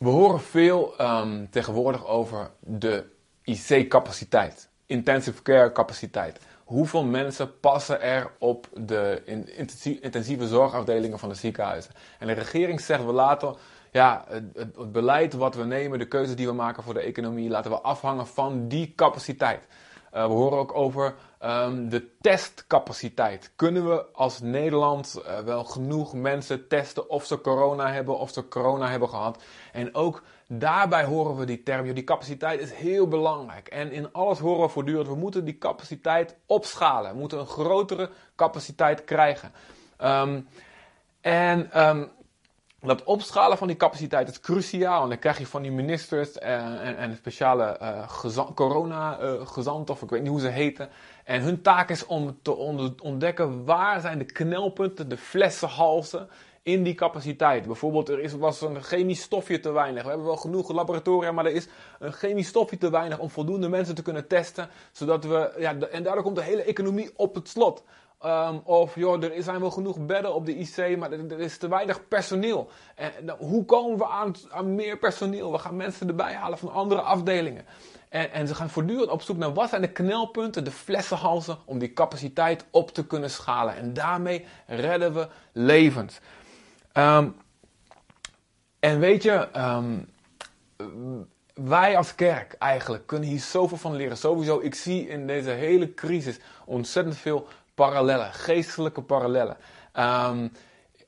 We horen veel ehm, tegenwoordig over de IC-capaciteit, intensive care capaciteit. Hoeveel mensen passen er op de intensieve zorgafdelingen van de ziekenhuizen? En de regering zegt we laten ja, het, het, beleid wat we nemen, de keuzes die we maken voor de economie, laten we afhangen van die capaciteit. Uh, we horen ook over um, de testcapaciteit. Kunnen we als Nederland uh, wel genoeg mensen testen of ze corona hebben of ze corona hebben gehad? En ook daarbij horen we die term, die capaciteit is heel belangrijk. En in alles horen we voortdurend, we moeten die capaciteit opschalen. We moeten een grotere capaciteit krijgen. Um, en um, dat opschalen van die capaciteit is cruciaal. En dan krijg je van die ministers en, en, en speciale uh, corona-gezanten, uh, of ik weet niet hoe ze heten. En hun taak is om te ontdekken waar zijn de knelpunten, de flessenhalsen in die capaciteit. Bijvoorbeeld, er is, was een chemisch stofje te weinig. We hebben wel genoeg laboratoria, maar er is een chemisch stofje te weinig om voldoende mensen te kunnen testen. Zodat we, ja, en daardoor komt de hele economie op het slot. Um, of joh, er zijn wel genoeg bedden op de IC, maar er, is te weinig personeel. En, hoe komen we aan, meer personeel? We gaan mensen erbij halen van andere afdelingen. En, en, ze gaan voortdurend op zoek naar wat zijn de knelpunten, de flessenhalsen, om die capaciteit op te kunnen schalen. En daarmee redden we levens. Um, en weet je, um, wij als kerk eigenlijk kunnen hier zoveel van leren. Sowieso, ik zie in deze hele crisis ontzettend veel parallellen, geestelijke parallellen. Um,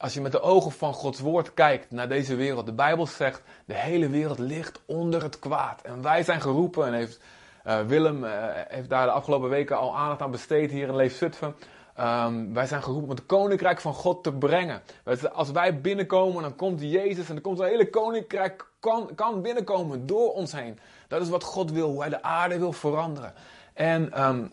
als je met de ogen van Gods woord kijkt naar deze wereld, de Bijbel zegt, de hele wereld ligt onder het kwaad. En wij zijn geroepen, en heeft, uh, Willem uh, heeft daar de afgelopen weken al aandacht aan besteed hier in Leef Zutphen. Um, wij zijn geroepen om het koninkrijk van God te brengen. Als wij binnenkomen, dan komt Jezus en dan komt het hele koninkrijk kan, kan binnenkomen door ons heen. Dat is wat God wil, hoe hij de aarde wil veranderen. En um,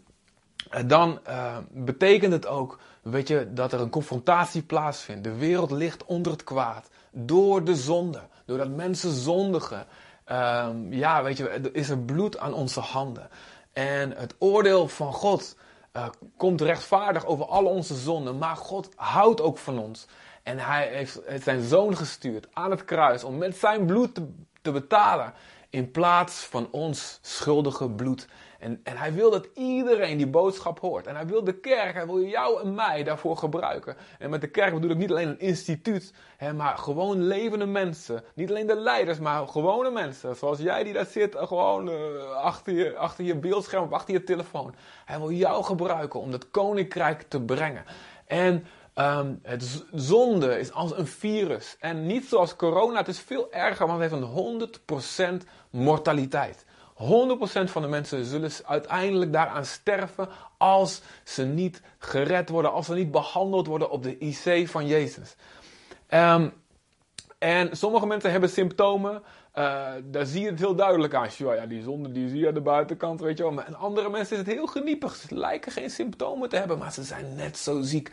dan uh, betekent het ook, weet je, dat er een confrontatie plaatsvindt. De wereld ligt onder het kwaad. Door de zonde. Doordat mensen zondigen. Um, ja, weet je, is er bloed aan onze handen. En het oordeel van God uh, komt rechtvaardig over al onze zonden. Maar God houdt ook van ons. En hij heeft zijn zoon gestuurd aan het kruis om met zijn bloed te betalen. In plaats van ons schuldige bloed. En, en hij wil dat iedereen die boodschap hoort. En hij wil de kerk, hij wil jou en mij daarvoor gebruiken. En met de kerk bedoel ik niet alleen een instituut, hè, maar gewoon levende mensen. Niet alleen de leiders, maar gewone mensen. Zoals jij die daar zit, eh, gewoon uh, achter, je, achter je beeldscherm of achter je telefoon. Hij wil jou gebruiken om dat koninkrijk te brengen. En um, het zonde is als een virus. En niet zoals corona, het is veel erger, want het heeft een 100% mortaliteit. 100% van de mensen zullen uiteindelijk daaraan sterven als ze niet gered worden, als ze niet behandeld worden op de IC van Jezus. Um, en sommige mensen hebben symptomen, uh, daar zie je het heel duidelijk aan. Ja, die zonde die zie je aan de buitenkant, weet je wel. En andere mensen is het heel geniepig. Ze lijken geen symptomen te hebben, maar ze zijn net zo ziek.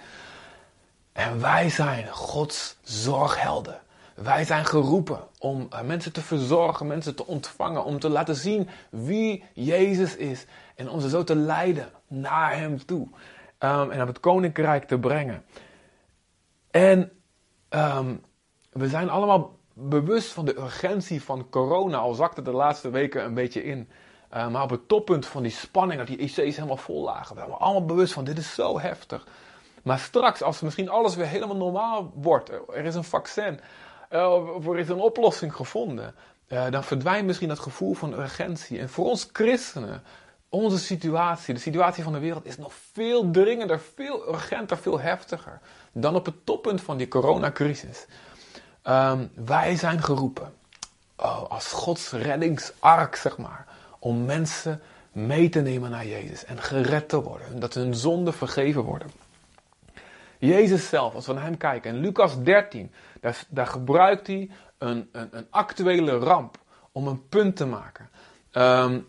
En wij zijn Gods zorghelden. Wij zijn geroepen om eh, mensen te verzorgen, mensen te ontvangen, om te laten zien wie Jezus is en om ze zo te leiden naar Hem toe um, en op het koninkrijk te brengen. En um, we zijn allemaal bewust van de urgentie van corona, al zakte de laatste weken een beetje in. Uh, maar op het toppunt van die spanning, dat die IC's helemaal vol lagen, we zijn allemaal bewust van dit is zo heftig. Maar straks, als misschien alles weer helemaal normaal wordt, er is een vaccin, uh, er is een oplossing gevonden, uh, dan verdwijnt misschien dat gevoel van urgentie. En voor ons christenen, onze situatie, de situatie van de wereld, is nog veel dringender, veel urgenter, veel heftiger dan op het toppunt van die coronacrisis. Um, wij zijn geroepen oh, als Gods reddingsark, zeg maar, om mensen mee te nemen naar Jezus en gered te worden, dat hun zonden vergeven worden. Jezus zelf, als we naar hem kijken, in Lucas 13, daar, gebruikt hij een, een, een, actuele ramp om een punt te maken. Um,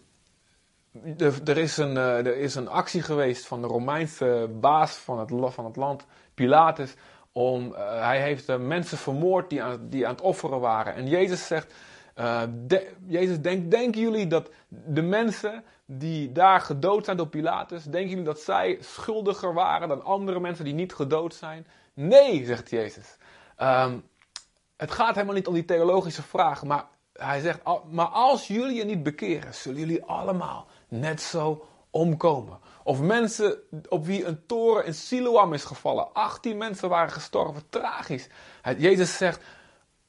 er, is een, uh, er is een actie geweest van de Romeinse baas van het, van het land, Pilatus. Om, uh, hij heeft uh, mensen vermoord die aan, die aan het offeren waren. En Jezus zegt: Jezus, denk, denken jullie dat de mensen die daar gedood zijn door Pilatus, denken jullie dat zij schuldiger waren dan andere mensen die niet gedood zijn? Nee, zegt Jezus. Um, het gaat helemaal niet om die theologische vraag, maar hij zegt, maar als jullie je niet bekeren, zullen jullie allemaal net zo omkomen. Of mensen op wie een toren in Siloam is gevallen. 18 mensen waren gestorven. Tragisch. Jezus zegt,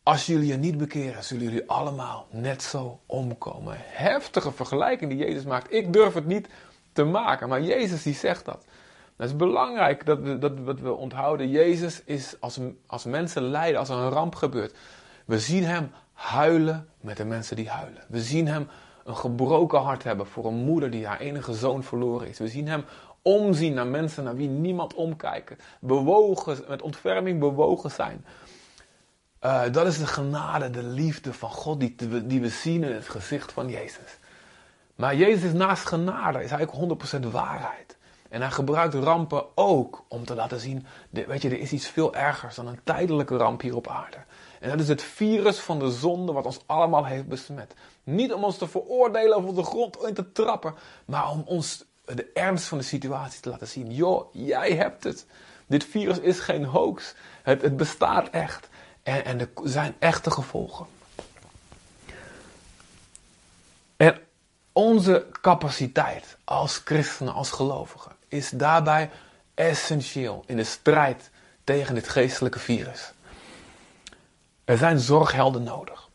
als jullie je niet bekeren, zullen jullie allemaal net zo omkomen. Heftige vergelijking die Jezus maakt. Ik durf het niet te maken, maar Jezus die zegt dat. Dat is belangrijk dat we, dat, we onthouden. Jezus is als, als mensen lijden, als er een ramp gebeurt. We zien hem huilen met de mensen die huilen. We zien hem een gebroken hart hebben voor een moeder die haar enige zoon verloren is. We zien hem omzien naar mensen naar wie niemand omkijkt. Bewogen, met ontferming bewogen zijn. Uh, dat is de genade, de liefde van God die, die we zien in het gezicht van Jezus. Maar Jezus is naast genade, is eigenlijk 100% waarheid. En hij gebruikt rampen ook om te laten zien, weet je, er is iets veel ergers dan een tijdelijke ramp hier op aarde. En dat is het virus van de zonde wat ons allemaal heeft besmet. Niet om ons te veroordelen of op de grond in te trappen, maar om ons de ernst van de situatie te laten zien. Joh, jij hebt het. Dit virus is geen hoax. Het, het bestaat echt. En, en er zijn echte gevolgen. En onze capaciteit als christenen, als gelovigen, is daarbij essentieel in de strijd tegen dit geestelijke virus. Er zijn zorghelden nodig.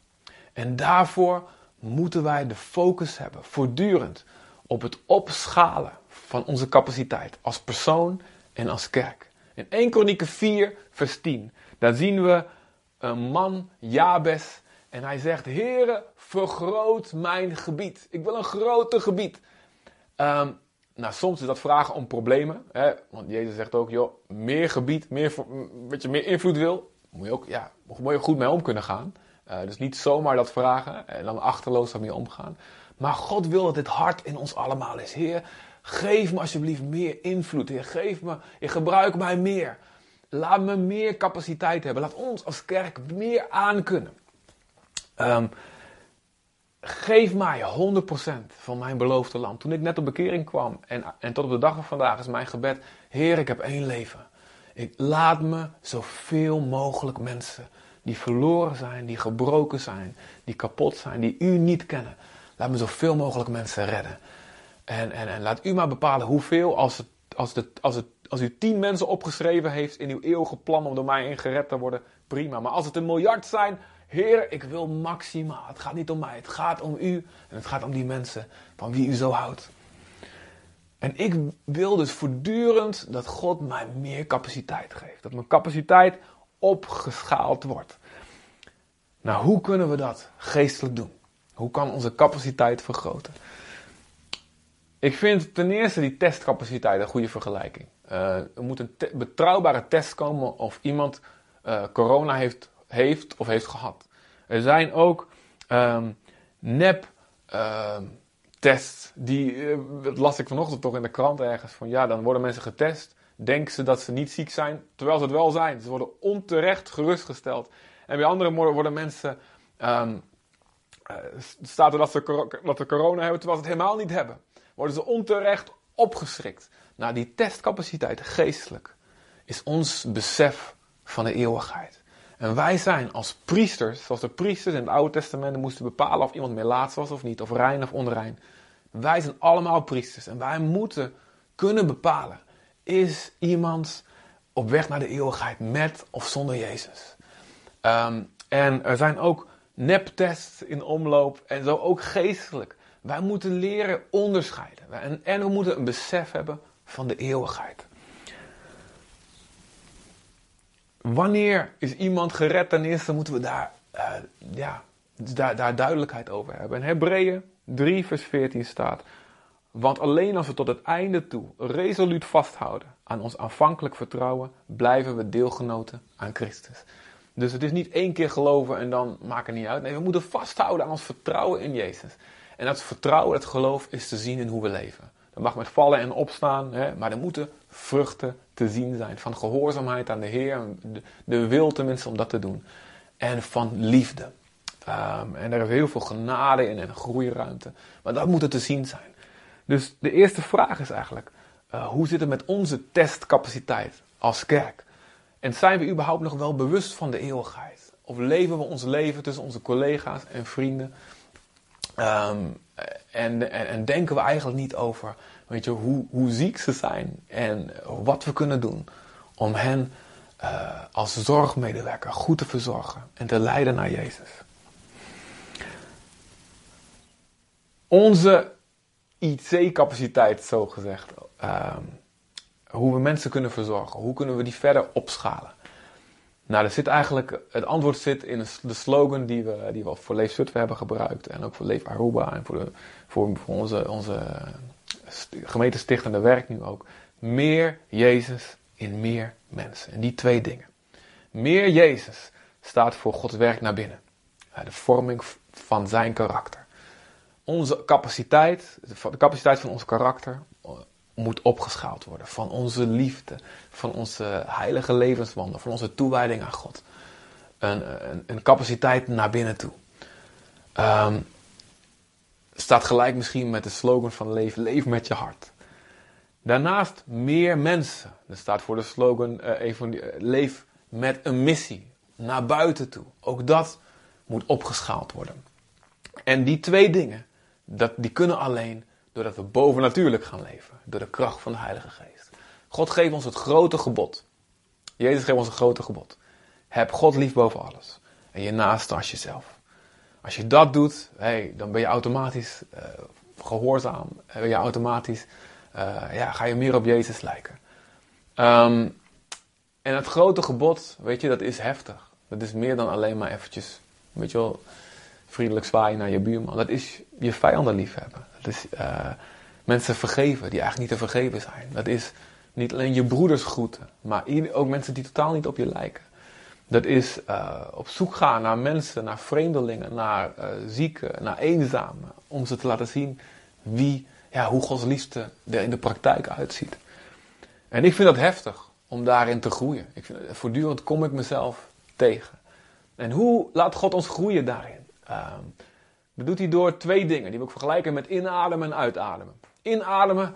En daarvoor moeten wij de focus hebben, voortdurend, op het opschalen van onze capaciteit als persoon en als kerk. In 1 Kronieken 4, vers 10, daar zien we een man, Jabes, en hij zegt, Heere, vergroot mijn gebied. Ik wil een groter gebied. Um, nou, soms is dat vragen om problemen. Hè? Want Jezus zegt ook, joh, meer gebied, meer, wat je meer invloed wil, moet je ook ja, moet je goed mee om kunnen gaan. Uh, dus niet zomaar dat vragen en dan achterloos daarmee omgaan. Maar God wil dat dit hart in ons allemaal is. Heer, geef me alsjeblieft meer invloed. Heer, geef me, Heer, gebruik mij meer. Laat me meer capaciteit hebben. Laat ons als kerk meer aankunnen. Um, geef mij 100% van mijn beloofde land. Toen ik net op bekering kwam en, en tot op de dag van vandaag is mijn gebed: Heer, ik heb één leven. Ik laat me zoveel mogelijk mensen die verloren zijn, die gebroken zijn, die kapot zijn, die u niet kennen. Laat me zoveel mogelijk mensen redden. En, en, en laat u maar bepalen hoeveel, als, het, als, het, als, het, als u tien mensen opgeschreven heeft in uw eeuwige plan om door mij in gered te worden, prima. Maar als het een miljard zijn, Heer, ik wil maximaal. Het gaat niet om mij, het gaat om u en het gaat om die mensen van wie u zo houdt. En ik wil dus voortdurend dat God mij meer capaciteit geeft. Dat mijn capaciteit opgeschaald wordt. Nou, hoe kunnen we dat geestelijk doen? Hoe kan onze capaciteit vergroten? Ik vind ten eerste die testcapaciteit een goede vergelijking. Uh, er moet een betrouwbare test komen of iemand uh, corona heeft, heeft of heeft gehad. Er zijn ook um, nep uh, tests, die, dat las ik vanochtend toch in de krant ergens, van ja, dan worden mensen getest, denken ze dat ze niet ziek zijn, terwijl ze het wel zijn. Ze worden onterecht gerustgesteld. En bij andere worden mensen, um, staat er dat ze, dat ze corona hebben, terwijl ze het helemaal niet hebben. Worden ze onterecht opgeschrikt. Nou, die testcapaciteit geestelijk is ons besef van de eeuwigheid. En wij zijn als priesters, zoals de priesters in het Oude Testament moesten bepalen of iemand laat was of niet, of rein of onrein. Wij zijn allemaal priesters en wij moeten kunnen bepalen: is iemand op weg naar de eeuwigheid met of zonder Jezus? Um, en er zijn ook neptests in omloop en zo ook geestelijk. Wij moeten leren onderscheiden en, en we moeten een besef hebben van de eeuwigheid. Wanneer is iemand gered? Ten eerste moeten we daar, uh, ja, daar, daar duidelijkheid over hebben. In Hebreeën 3, vers 14 staat. Want alleen als we tot het einde toe resoluut vasthouden aan ons aanvankelijk vertrouwen, blijven we deelgenoten aan Christus. Dus het is niet één keer geloven en dan maakt het niet uit. Nee, we moeten vasthouden aan ons vertrouwen in Jezus. En dat vertrouwen, dat geloof, is te zien in hoe we leven. Dat mag met vallen en opstaan, hè, maar er moeten vruchten te zien zijn. Van gehoorzaamheid aan de Heer, de, de wil tenminste om dat te doen. En van liefde. Um, en er is heel veel genade in en groeiruimte. Maar dat moet er te zien zijn. Dus de eerste vraag is eigenlijk: uh, hoe zit het met onze testcapaciteit als kerk? En zijn we überhaupt nog wel bewust van de eeuwigheid? Of leven we ons leven tussen onze collega's en vrienden? Ehm, en, en, denken we eigenlijk niet over weet je, hoe, hoe ziek ze zijn en wat we kunnen doen om hen uh, als zorgmedewerker goed te verzorgen en te leiden naar Jezus. Onze IC-capaciteit, zo gezegd, uh, hoe we mensen kunnen verzorgen, hoe kunnen we die verder opschalen. Nou, er zit eigenlijk, het antwoord zit in de slogan die we, die we voor Leef Zutphen hebben gebruikt. En ook voor Leef Aruba en voor, de, voor onze, onze gemeentestichtende werk nu ook. Meer Jezus in meer mensen. En die twee dingen. Meer Jezus staat voor Gods werk naar binnen. De vorming van zijn karakter. Onze capaciteit, de capaciteit van ons karakter eh, moet opgeschaald worden. Van onze liefde, van onze heilige levenswandel, van onze toewijding aan God. Een, een, een capaciteit naar binnen toe. Um, staat gelijk misschien met de slogan van leef, leef met je hart. Daarnaast meer mensen. Dat staat voor de slogan uh, leef met een missie. Naar buiten toe. Ook dat moet opgeschaald worden. En die twee dingen, dat, die kunnen alleen doordat we bovennatuurlijk gaan leven. Door de kracht van de Heilige Geest. God geeft ons het grote gebod. Jezus geeft ons het grote gebod. Heb God lief boven alles. En je naaste als jezelf. Als je dat doet, hey, dan ben je automatisch uh, gehoorzaam. Ben je automatisch uh, ja, ga je meer op Jezus lijken. Um, en het grote gebod, weet je, dat is heftig. Dat is meer dan alleen maar eventjes, weet je wel, vriendelijk zwaaien naar je buurman. Dat is je vijanden liefhebben. Dat is mensen vergeven die eigenlijk niet te vergeven zijn. Dat is niet alleen je broeders groeten, maar ook mensen die totaal niet op je lijken. Dat is uh, op zoek gaan naar mensen, naar vreemdelingen, naar uh, zieken, naar eenzamen. Om ze te laten zien wie ja, hoe Gods liefde er in de praktijk uitziet. En ik vind dat heftig om daarin te groeien. Ik vind, voortdurend kom ik mezelf tegen. En hoe laat God ons groeien daarin? Um, dat doet hij door twee dingen. Die wil ik vergelijken met inademen en uitademen. Inademen,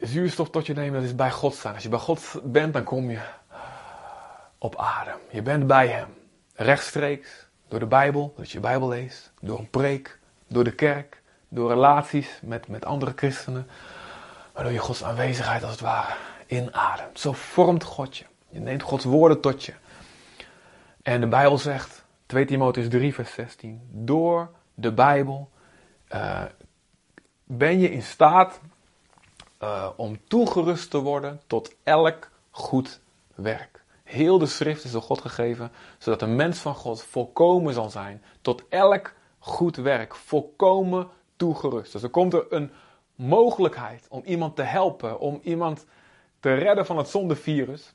zuurstof tot je nemen, dat is bij God staan. Als je bij God bent, dan kom je op adem. Je bent bij Hem. Rechtstreeks, door de Bijbel, dat je Bijbel leest, door een preek, door de kerk, door relaties met, met andere christenen, waardoor je Gods aanwezigheid als het ware inademt. Zo vormt God je. Je neemt Gods woorden tot je. En de Bijbel zegt, 2 Timotheus 3, vers 16, door de Bijbel uh, ben je in staat uh, om toegerust te worden tot elk goed werk. Heel de schrift is door God gegeven, zodat een mens van God volkomen zal zijn tot elk goed werk. Volkomen toegerust. Dus er komt er een mogelijkheid om iemand te helpen, om iemand te redden van het zondevirus.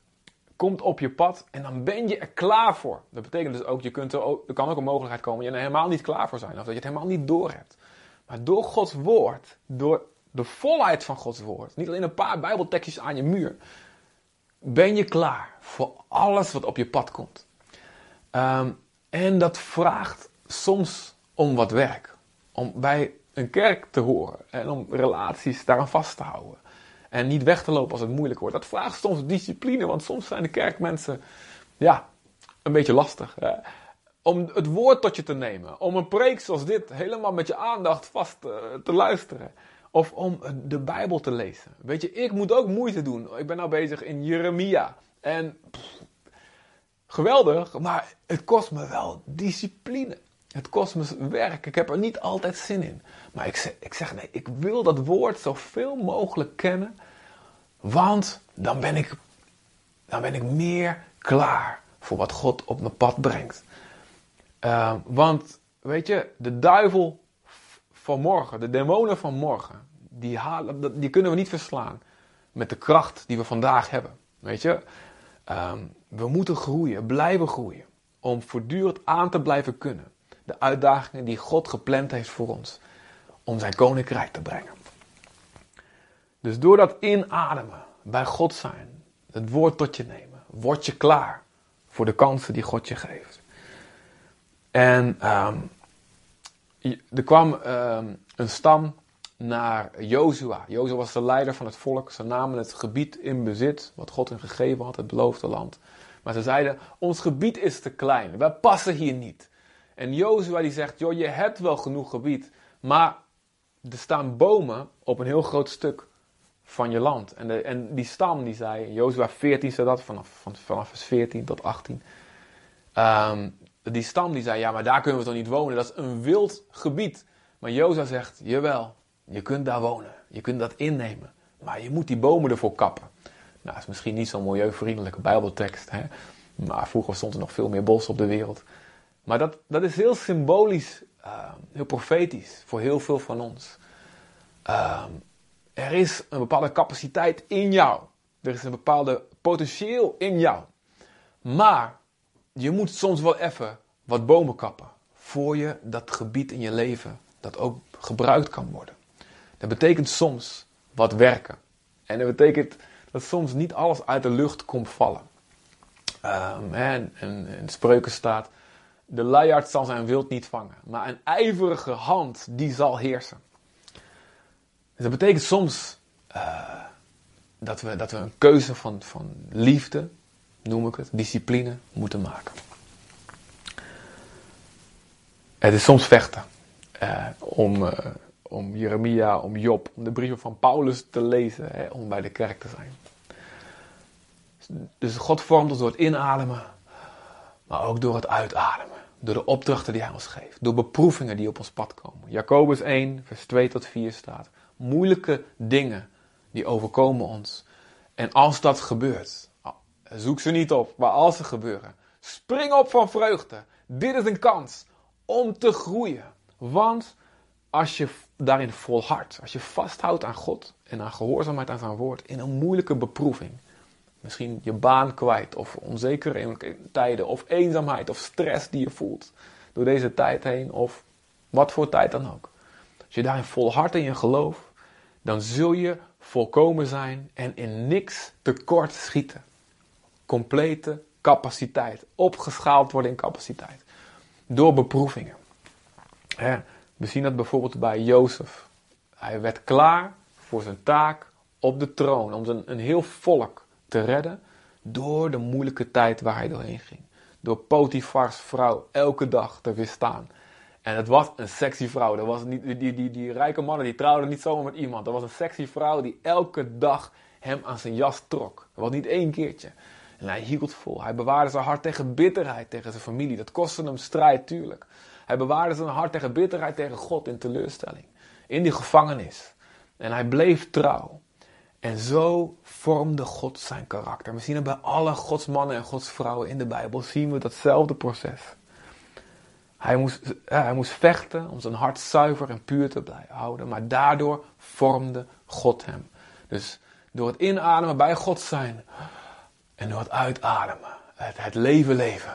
Komt op je pad en dan ben je er klaar voor. Dat betekent dus ook, je kunt er, ook, er kan ook een mogelijkheid komen dat je er helemaal niet klaar voor zijn. Of dat je het helemaal niet door hebt. Maar door Gods woord, door de volheid van Gods woord, niet alleen een paar bijbeltekstjes aan je muur, ben je klaar voor alles wat op je pad komt. Um, en dat vraagt soms om wat werk. Om bij een kerk te horen en om relaties daaraan vast te houden. En niet weg te lopen als het moeilijk wordt. Dat vraagt soms discipline, want soms zijn de kerkmensen ja, een beetje lastig. Om het woord tot je te nemen. Om een preek zoals dit helemaal met je aandacht vast eh, te luisteren. Of om de Bijbel te lezen. Weet je, ik moet ook moeite doen. Ik ben nou bezig in Jeremia. En geweldig, maar het kost me wel discipline. Het kost me werk. Ik heb er niet altijd zin in. Maar ik zeg, ik zeg nee, ik wil dat woord zoveel mogelijk kennen. Want dan ben ik, dan ben ik meer klaar voor wat God op mijn pad brengt. Uh, want weet je, de duivel van morgen, de demonen van morgen, die, halen, die kunnen we niet verslaan met de kracht die we vandaag hebben. Weet je, uh, we moeten groeien, blijven groeien, om voortdurend aan te blijven kunnen de uitdagingen die God gepland heeft voor ons om zijn koninkrijk te brengen. Dus door dat inademen, bij God zijn, het woord tot je nemen, word je klaar voor de kansen die God je geeft. En um, er kwam um, een stam naar Jozua. Jozua was de leider van het volk. Ze namen het gebied in bezit, wat God hen gegeven had, het beloofde land. Maar ze zeiden, ons gebied is te klein. Wij passen hier niet. En Jozua die zegt, joh, je hebt wel genoeg gebied. Maar er staan bomen op een heel groot stuk van je land. En, en die stam die zei, Jozua 14 zei dat, vanaf, van, vanaf vers 14 tot 18. Ehm, die stam die zei, ja, maar daar kunnen we toch niet wonen? Dat is een wild gebied. Maar Jozua zegt, jawel, je kunt daar wonen. Je kunt dat innemen. Maar je moet die bomen ervoor kappen. Nou, dat is misschien niet zo'n milieuvriendelijke bijbeltekst. Hè? Maar vroeger stond er nog veel meer bos op de wereld. Maar dat, dat is heel symbolisch, uh, heel profetisch voor heel veel van ons. Uh, er is een bepaalde capaciteit in jou. Er is een bepaalde potentieel in jou. Maar je moet soms wel even wat bomen kappen. Voor je dat gebied in je leven dat ook gebruikt kan worden. Dat betekent soms wat werken. En dat betekent dat soms niet alles uit de lucht komt vallen. Um, en, in spreuken staat: De luiaard zal zijn wild niet vangen, maar een ijverige hand die zal heersen. Dus dat betekent soms uh, dat, we, dat we een keuze van, van liefde, noem ik het, discipline, moeten maken. Het is soms vechten uh, om. Uh, om Jeremia, om Job, om de brieven van Paulus te lezen, hè, om bij de kerk te zijn. Dus God vormt ons door het inademen, maar ook door het uitademen. Door de opdrachten die hij ons geeft. Door beproevingen die op ons pad komen. Jacobus 1, vers 2 tot 4 staat. Moeilijke dingen die overkomen ons. En als dat gebeurt, zoek ze niet op, maar als ze gebeuren, spring op van vreugde. Dit is een kans om te groeien. Want als je daarin volhardt, als je vasthoudt aan God en aan gehoorzaamheid aan zijn woord in een moeilijke beproeving, misschien je baan kwijt of onzekere tijden of eenzaamheid of stress die je voelt door deze tijd heen of wat voor tijd dan ook. Als je daarin volhardt in je geloof, dan zul je volkomen zijn en in niks tekort schieten. Complete capaciteit, opgeschaald worden in capaciteit door beproevingen. We zien dat bijvoorbeeld bij Jozef. Hij werd klaar voor zijn taak op de troon om zijn, een heel volk te redden door de moeilijke tijd waar hij doorheen ging. Door Potifars vrouw elke dag te weerstaan. En het was een sexy vrouw. Dat was niet, die, die, die, die rijke mannen die trouwden niet zomaar met iemand. Dat was een sexy vrouw die elke dag hem aan zijn jas trok. Dat was niet één keertje. En hij hield vol. Hij bewaarde zijn hart tegen bitterheid tegen zijn familie. Dat kostte hem strijd, tuurlijk. Hij bewaarde zijn hart tegen bitterheid tegen God in teleurstelling. In die gevangenis. En hij bleef trouw. En zo vormde God zijn karakter. We zien het bij alle godsmannen en godsvrouwen in de Bijbel. Zien we datzelfde proces. Hij moest, hij moest vechten om zijn hart zuiver en puur te blijven houden. Maar daardoor vormde God hem. Dus door het inademen bij God zijn. En door het uitademen. Het, het leven leven.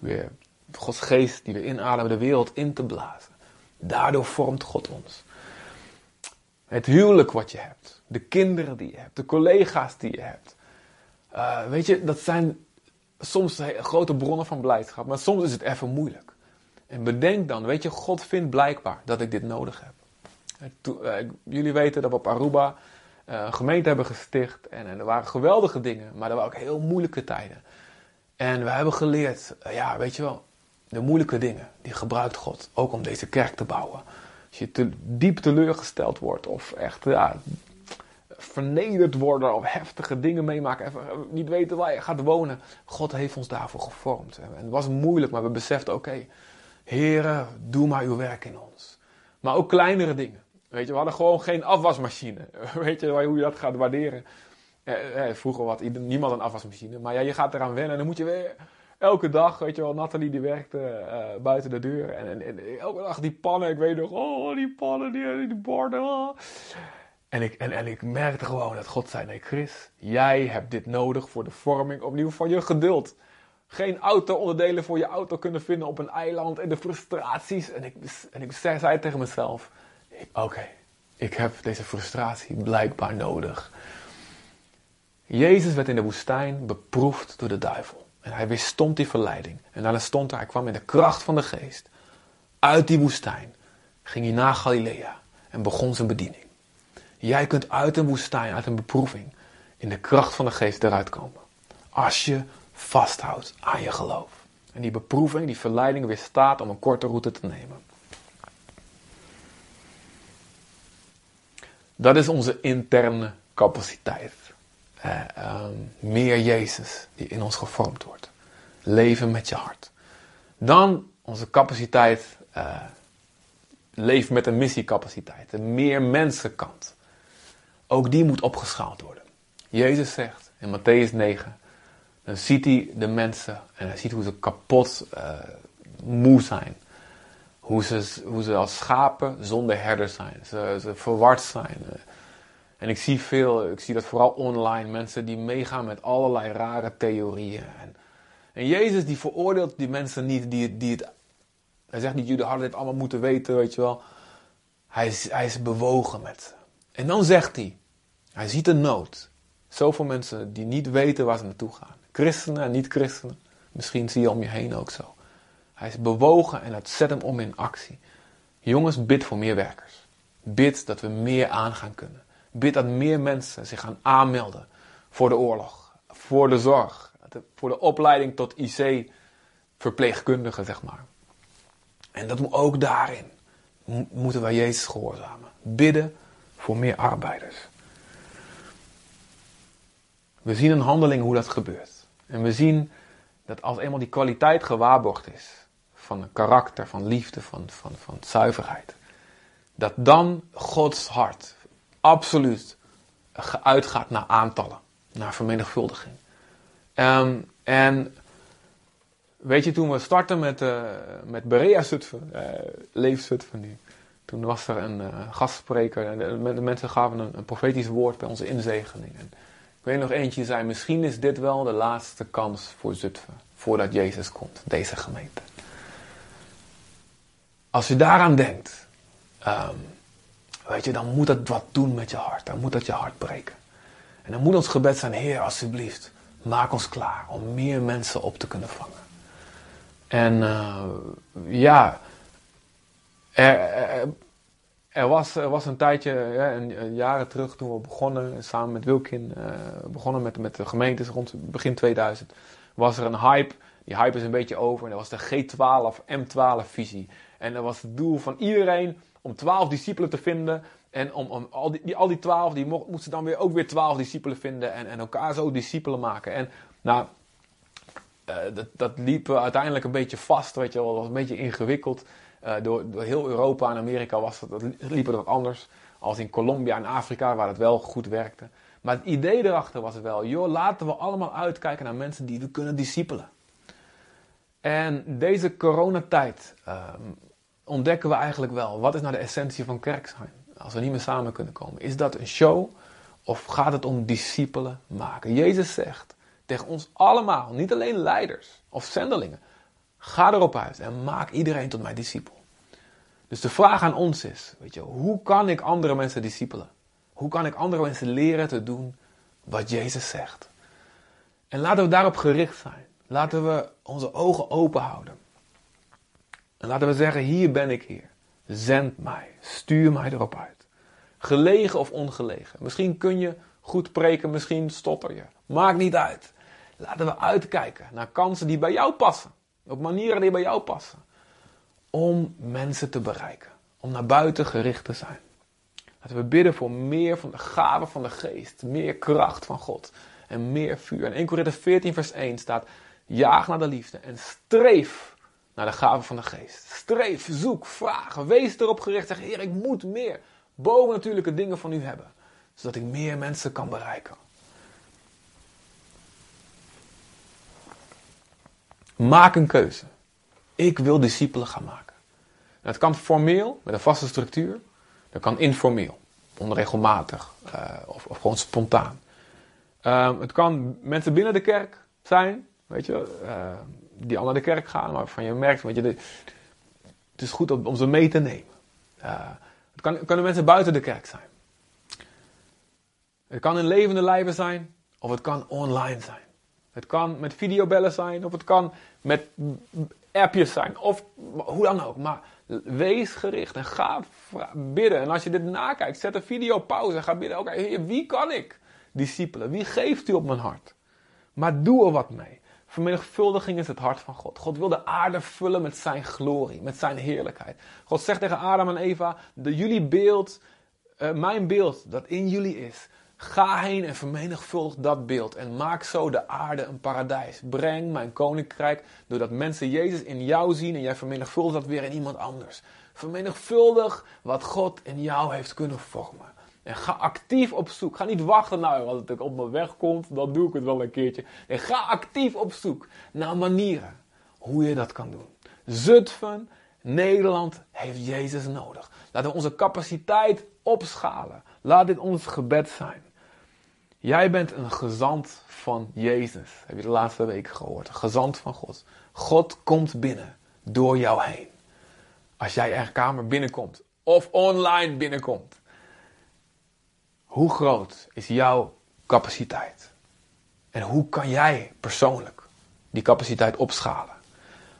Weer Gods geest die we inademen de wereld in te blazen. Daardoor vormt God ons. Het huwelijk wat je hebt, de kinderen die je hebt, de collega's die je hebt. Uh, weet je, dat zijn soms grote bronnen van blijdschap, maar soms is het even moeilijk. En bedenk dan, weet je, God vindt blijkbaar dat ik dit nodig heb. Uh, jullie weten dat we op Aruba een gemeente hebben gesticht en, en, er waren geweldige dingen, maar er waren ook heel moeilijke tijden. En we hebben geleerd, ja, weet je wel, de moeilijke dingen, die gebruikt God ook om deze kerk te bouwen. Als je diep teleurgesteld wordt of echt ja, vernederd worden of heftige dingen meemaken, even niet weten waar je gaat wonen. God heeft ons daarvoor gevormd. En het was moeilijk, maar we beseften, oké, okay, Heere, doe maar uw werk in ons. Maar ook kleinere dingen. Weet je, we hadden gewoon geen afwasmachine. Weet je hoe je dat gaat waarderen? Eh, eh, vroeger had niemand een afwasmachine. Maar ja, je gaat eraan wennen en dan moet je weer elke dag, weet je wel, Nathalie die werkte uh, buiten de deur. En, en, elke dag die pannen, ik weet nog, oh, die pannen, die, die borden. Oh. En, ik, en, en ik merkte gewoon dat God zei, nee Chris, jij hebt dit nodig voor de vorming opnieuw van je geduld. Geen auto-onderdelen voor je auto kunnen vinden op een eiland en de frustraties. En ik, en ik zei tegen mezelf, oké, ik heb deze frustratie blijkbaar nodig. Jezus werd in de woestijn beproefd door de duivel. En hij weerstond die verleiding. En daarna stond hij, hij kwam in de kracht van de geest. Uit die woestijn ging hij naar Galilea en begon zijn bediening. Jij kunt uit een woestijn, uit een beproeving, in de kracht van de geest eruit komen. Als je vasthoudt aan je geloof. En die beproeving, die verleiding weerstaat om een korte route te nemen. Dat is onze interne capaciteit. Eh, ehm, meer Jezus die in ons gevormd wordt. Leven met je hart. Dan onze capaciteit, uh, leef met een missiecapaciteit. Een meer mensenkant. Ook die moet opgeschaald worden. Jezus zegt in Matthäus 9, dan ziet hij de mensen en hij ziet hoe ze kapot uh, moe zijn. Hoe ze, hoe ze als schapen zonder herder zijn. Ze, ze verward zijn. En ik zie veel, ik zie dat vooral online, mensen die meegaan met allerlei rare theorieën. En, Jezus die veroordeelt die mensen niet, die, die het, hij zegt niet, jullie hadden dit allemaal moeten weten, weet je wel. Hij is, hij is bewogen met ze. En dan zegt hij, hij ziet de nood. Zoveel mensen die niet weten waar ze naartoe gaan. Christenen en niet-christenen. Misschien zie je om je heen ook zo. Hij is bewogen en het zet hem om in actie. Jongens, bid voor meer werkers. Bid dat we meer aan gaan kunnen. Bid dat meer mensen zich gaan aanmelden voor de oorlog, voor de zorg, voor de opleiding tot IC-verpleegkundige, zeg maar. En dat moet ook daarin moeten wij Jezus gehoorzamen. Bidden voor meer arbeiders. We zien een handeling hoe dat gebeurt. En we zien dat als eenmaal die kwaliteit gewaarborgd is, van karakter, van liefde, van, van, van zuiverheid, dat dan Gods hart absoluut uitgaat naar aantallen, naar vermenigvuldiging. Um, en weet je, toen we startten met, uh, met Berea Zutphen, uh, Leef Zutphen toen was er een uh, gastspreker en de, mensen gaven een, profetisch woord bij onze inzegening. En ik weet nog eentje zei, misschien is dit wel de laatste kans voor Zutphen, voordat Jezus komt, deze gemeente. Als je daaraan denkt, um, Weet je, dan moet dat wat doen met je hart. Dan moet dat je hart breken. En dan moet ons gebed zijn, Heer, alsjeblieft, maak ons klaar om meer mensen op te kunnen vangen. En uh, ja, er, er, was, er was een tijdje, een, jaren terug toen we begonnen, samen met Wilkin, uh, begonnen met, met de gemeentes rond begin 2000, was er een hype. Die hype is een beetje over en dat was de G12, M12 visie. En dat was het doel van iedereen om twaalf discipelen te vinden. En om, om al, die, al die twaalf, die moesten dan weer ook weer twaalf discipelen vinden. En, en elkaar zo discipelen maken. En nou, uh, dat, dat liep uiteindelijk een beetje vast, weet je wel. Dat was een beetje ingewikkeld. Uh, door, door heel Europa en Amerika was dat, dat liep het wat anders. Als in Colombia en Afrika, waar het wel goed werkte. Maar het idee erachter was wel, joh, laten we allemaal uitkijken naar mensen die we kunnen discipelen. En deze coronatijd, uh, ontdekken we eigenlijk wel, wat is nou de essentie van kerk zijn? Als we niet meer samen kunnen komen. Is dat een show of gaat het om discipelen maken? Jezus zegt tegen ons allemaal, niet alleen leiders of zendelingen, ga erop uit en maak iedereen tot mijn discipel. Dus de vraag aan ons is, weet je, hoe kan ik andere mensen discipelen? Hoe kan ik andere mensen leren te doen wat Jezus zegt? En laten we daarop gericht zijn. Laten we onze ogen open houden. En laten we zeggen, hier ben ik Heer. Zend mij, stuur mij erop uit. Gelegen of ongelegen. Misschien kun je goed preken, misschien stotter je. Maakt niet uit. Laten we uitkijken naar kansen die bij jou passen. Op manieren die bij jou passen. Om mensen te bereiken. Om naar buiten gericht te zijn. Laten we bidden voor meer van de gaven van de geest. Meer kracht van God. En meer vuur. En 1 Korinther 14 vers 1 staat. Jaag naar de liefde en streef naar de gaven van de geest. Streef, zoek, vraag, wees erop gericht. Zeg, Heer, ik moet meer bovennatuurlijke dingen van u hebben. Zodat ik meer mensen kan bereiken. Maak een keuze. Ik wil discipelen gaan maken. En het kan formeel, met een vaste structuur. Dat kan informeel, onregelmatig uh, of, of, gewoon spontaan. Uh, het kan mensen binnen de kerk zijn, weet je. Die al naar de kerk gaan, waarvan je merkt, weet je, het is goed om, om ze mee te nemen. Uh, het kan, kunnen mensen buiten de kerk zijn. Het kan in levende lijven zijn, of het kan online zijn. Het kan met videobellen zijn, of het kan met appjes zijn, of hoe dan ook. Maar wees gericht en ga bidden. En als je dit nakijkt, zet een video pauze en ga bidden. Oké, wie kan ik? Discipelen, wie geeft u op mijn hart? Maar doe er wat mee. Vermenigvuldiging is het hart van God. God wil de aarde vullen met zijn glorie, met zijn heerlijkheid. God zegt tegen Adam en Eva: de jullie beeld, uh, mijn beeld dat in jullie is. Ga heen en vermenigvuldig dat beeld en maak zo de aarde een paradijs. Breng mijn koninkrijk doordat mensen Jezus in jou zien en jij vermenigvuldigt dat weer in iemand anders. Vermenigvuldig wat God in jou heeft kunnen vormen. En ga actief op zoek. Ga niet wachten, nou, als het op mijn weg komt, dan doe ik het wel een keertje. En ga actief op zoek naar manieren hoe je dat kan doen. Zutphen, Nederland heeft Jezus nodig. Laten we onze capaciteit opschalen. Laat dit ons gebed zijn. Jij bent een gezant van Jezus. Heb je de laatste week gehoord? Een gezant van God. God komt binnen door jou heen. Als jij er kamer binnenkomt of online binnenkomt. Hoe groot is jouw capaciteit? En hoe kan jij persoonlijk die capaciteit opschalen?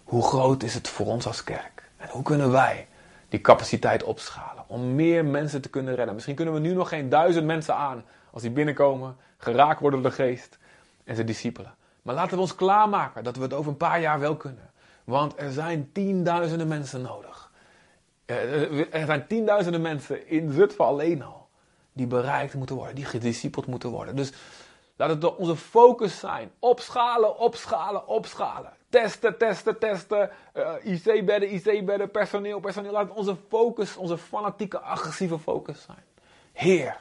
Hoe groot is het voor ons als kerk? En hoe kunnen wij die capaciteit opschalen om meer mensen te kunnen redden? Misschien kunnen we nu nog geen duizend mensen aan als die binnenkomen, geraakt worden door de geest en zijn discipelen. Maar laten we ons klaarmaken dat we het over een paar jaar wel kunnen. Want er zijn tienduizenden mensen nodig. Er zijn tienduizenden mensen in Zutphen alleen al die bereikt moeten worden, die gediscipeld moeten worden. Dus laat het onze focus zijn. Opschalen, opschalen, opschalen. Testen, testen, testen. Uh, IC-bedden, IC-bedden, personeel, personeel. Laat het onze focus, onze fanatieke, agressieve focus zijn. Heer,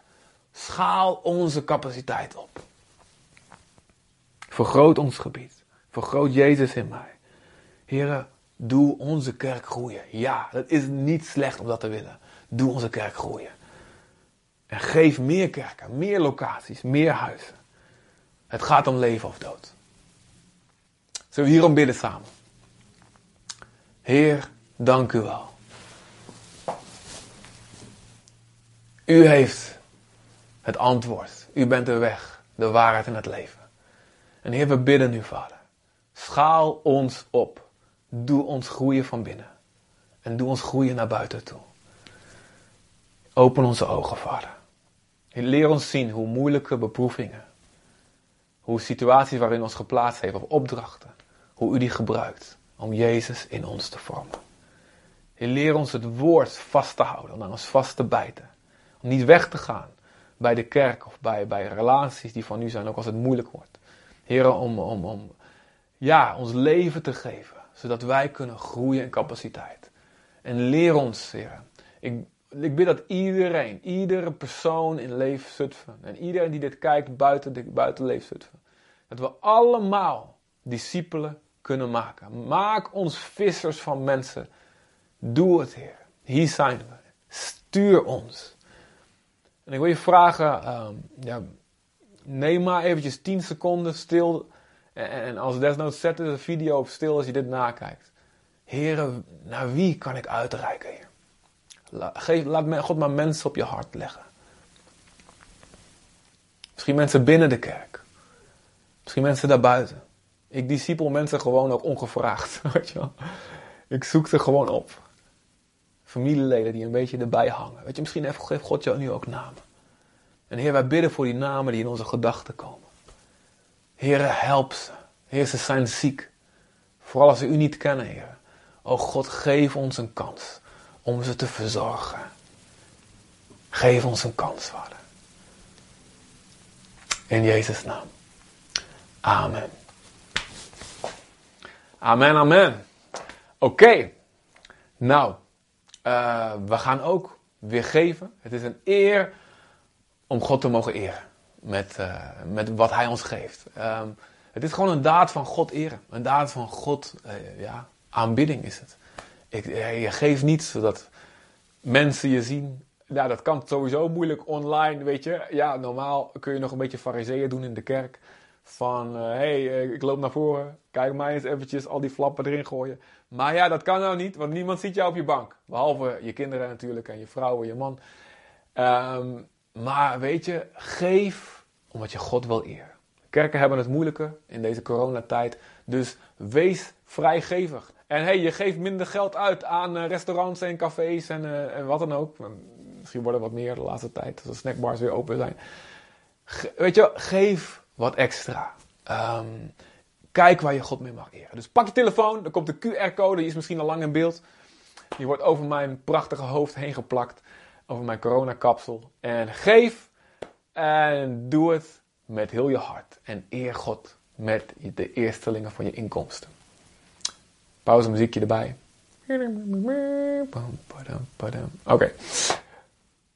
schaal onze capaciteit op. Vergroot ons gebied. Vergroot Jezus in mij. Heren, doe onze kerk groeien. Ja, het is niet slecht om dat te willen. Doe onze kerk groeien. En geef meer kerken, meer locaties, meer huizen. Het gaat om leven of dood. Zullen we hierom bidden samen? Heer, dank u wel. U heeft het antwoord. U bent de weg, de waarheid en het leven. En Heer, we bidden u, Vader. Schaal ons op. Doe ons groeien van binnen. En doe ons groeien naar buiten toe. Open onze ogen, Vader. Leer ons zien hoe moeilijke beproevingen, hoe situaties waarin ons geplaatst heeft of opdrachten, hoe u die gebruikt om Jezus in ons te vormen. leer ons het woord vast te houden, om aan ons vast te bijten. Om niet weg te gaan bij de kerk of bij, bij relaties die van u zijn, ook als het moeilijk wordt. Heer, om, om, om ja, ons leven te geven, zodat wij kunnen groeien in capaciteit. En leer ons, Heer. Ik, ik bid dat iedereen, iedere persoon in Leef Zutphen en iedereen die dit kijkt buiten, de, buiten dat we allemaal discipelen kunnen maken. Maak ons vissers van mensen. Doe het, Heer. Hier zijn we. Stuur ons. En ik wil je vragen, ehm, ja, neem maar eventjes 10 seconden stil. En, en als desnoods zet de video op stil als je dit nakijkt. Heren, naar wie kan ik uitreiken? Laat God maar mensen op je hart leggen. Misschien mensen binnen de kerk. Misschien mensen daarbuiten. Ik discipel mensen gewoon ook ongevraagd. Weet je wel? Ik zoek ze gewoon op. Familieleden die een beetje erbij hangen. Weet je, misschien heeft God jou nu ook namen. En Heer, wij bidden voor die namen die in onze gedachten komen. Heer, help ze. Heer, ze zijn ziek. Vooral als ze u niet kennen, Heer. O God, geef ons een kans om ze te verzorgen. Geef ons een kans, Vader. In Jezus' naam. Amen. Amen, amen. Oké. Nou, uh, we gaan ook weer geven. Het is een eer om God te mogen eren. Met, uh, met wat Hij ons geeft. Um, het is gewoon een daad van God eren. Een daad van God, uh, ja, aanbidding is het. Ik, je geeft niet zodat mensen je zien. Ja, dat kan sowieso moeilijk online, weet je. Ja, normaal kun je nog een beetje fariseeën doen in de kerk. Van, hé, uh, hey, uh, ik loop naar voren. Kijk mij eens eventjes al die flappen erin gooien. Maar ja, dat kan nou niet, want niemand ziet jou op je bank. Behalve je kinderen natuurlijk en je vrouw en je man. Um, maar weet je, geef omdat je God wil eren. Kerken hebben het moeilijker in deze coronatijd. Dus wees vrijgevig. En hey, je geeft minder geld uit aan uh, restaurants en cafés en, uh, en, wat dan ook. Misschien worden er wat meer de laatste tijd, als de snackbars weer open zijn. Weet je, geef wat extra. Um, Kijk waar je God mee mag eren. Dus pak je telefoon, dan komt de QR-code, die is misschien al lang in beeld. Die wordt over mijn prachtige hoofd heen geplakt, over mijn coronakapsel. En geef en doe het met heel je hart. En eer God met de eerstelingen van je inkomsten. Pauze muziekje erbij. Oké.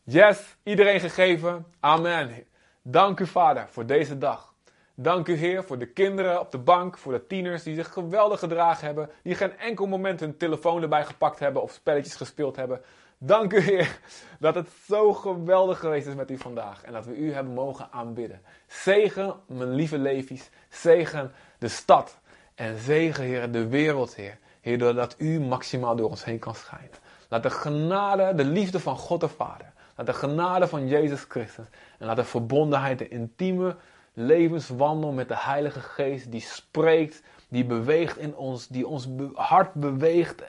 Yes, iedereen gegeven. Amen. Dank u, Vader, voor deze dag. Dank u, Heer, voor de kinderen op de bank, voor de tieners die zich geweldig gedragen hebben, die geen enkel moment hun telefoon erbij gepakt hebben of spelletjes gespeeld hebben. Dank u, Heer, dat het zo geweldig geweest is met u vandaag en dat we u hebben mogen aanbidden. Zegen, mijn lieve levies, zegen de stad en zegen, Heer, de wereld, Heer. Heer, doordat u maximaal door ons heen kan schijnen. Laat de genade, de liefde van God de Vader, laat de genade van Jezus Christus en laat de verbondenheid, de intieme levenswandel met de Heilige Geest die spreekt, die beweegt in ons, die ons hart beweegt,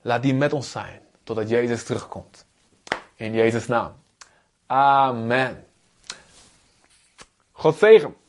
laat die met ons zijn totdat Jezus terugkomt. In Jezus' naam. Amen. God zegen.